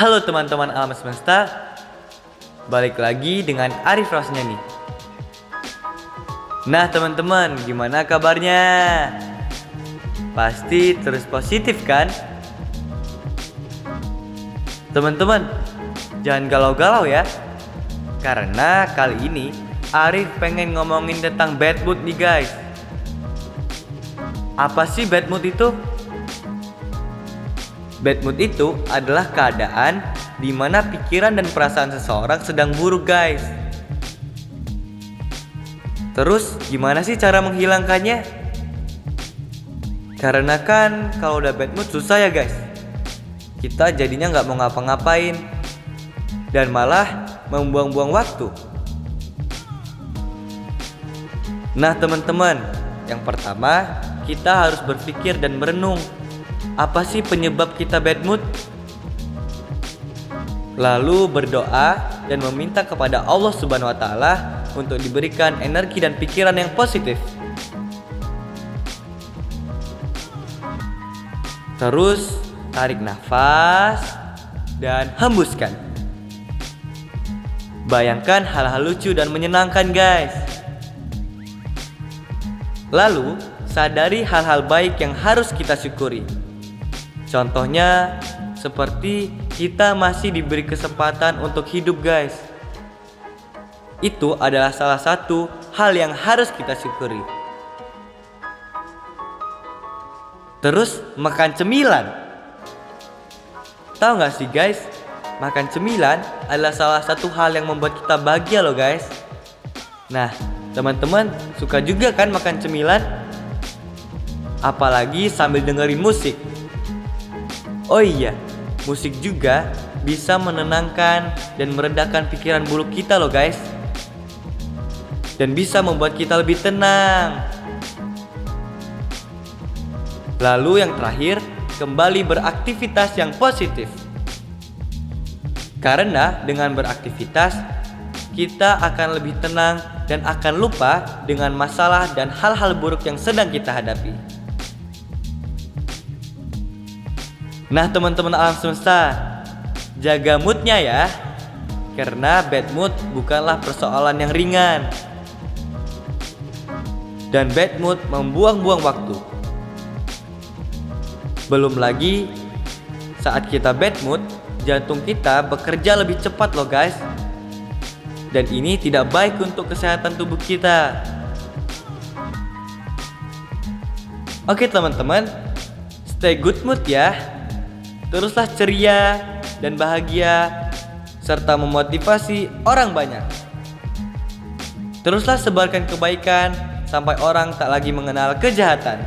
Halo teman-teman alam semesta Balik lagi dengan Arif nih Nah teman-teman gimana kabarnya? Pasti terus positif kan? Teman-teman jangan galau-galau ya Karena kali ini Arif pengen ngomongin tentang bad mood nih guys Apa sih bad mood itu? Bad mood itu adalah keadaan di mana pikiran dan perasaan seseorang sedang buruk, guys. Terus, gimana sih cara menghilangkannya? Karena kan kalau udah bad mood susah ya, guys. Kita jadinya nggak mau ngapa-ngapain dan malah membuang-buang waktu. Nah, teman-teman, yang pertama kita harus berpikir dan merenung apa sih penyebab kita bad mood? Lalu berdoa dan meminta kepada Allah Subhanahu wa taala untuk diberikan energi dan pikiran yang positif. Terus tarik nafas dan hembuskan. Bayangkan hal-hal lucu dan menyenangkan, guys. Lalu, sadari hal-hal baik yang harus kita syukuri. Contohnya seperti kita masih diberi kesempatan untuk hidup guys. Itu adalah salah satu hal yang harus kita syukuri. Terus makan cemilan. Tahu nggak sih guys? Makan cemilan adalah salah satu hal yang membuat kita bahagia loh guys. Nah, teman-teman suka juga kan makan cemilan? Apalagi sambil dengerin musik. Oh iya, musik juga bisa menenangkan dan meredakan pikiran buruk kita loh guys. Dan bisa membuat kita lebih tenang. Lalu yang terakhir, kembali beraktivitas yang positif. Karena dengan beraktivitas, kita akan lebih tenang dan akan lupa dengan masalah dan hal-hal buruk yang sedang kita hadapi. Nah teman-teman alam semesta Jaga moodnya ya. Karena bad mood bukanlah persoalan yang ringan. Dan bad mood membuang-buang waktu. Belum lagi Saat kita bad mood Jantung kita bekerja lebih cepat loh guys. Dan ini tidak baik untuk kesehatan tubuh kita. Oke teman-teman. Stay good mood ya Teruslah ceria dan bahagia serta memotivasi orang banyak. Teruslah sebarkan kebaikan sampai orang tak lagi mengenal kejahatan.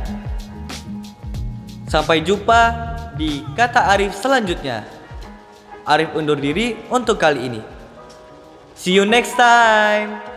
Sampai jumpa di kata Arif selanjutnya. Arif undur diri untuk kali ini. See you next time.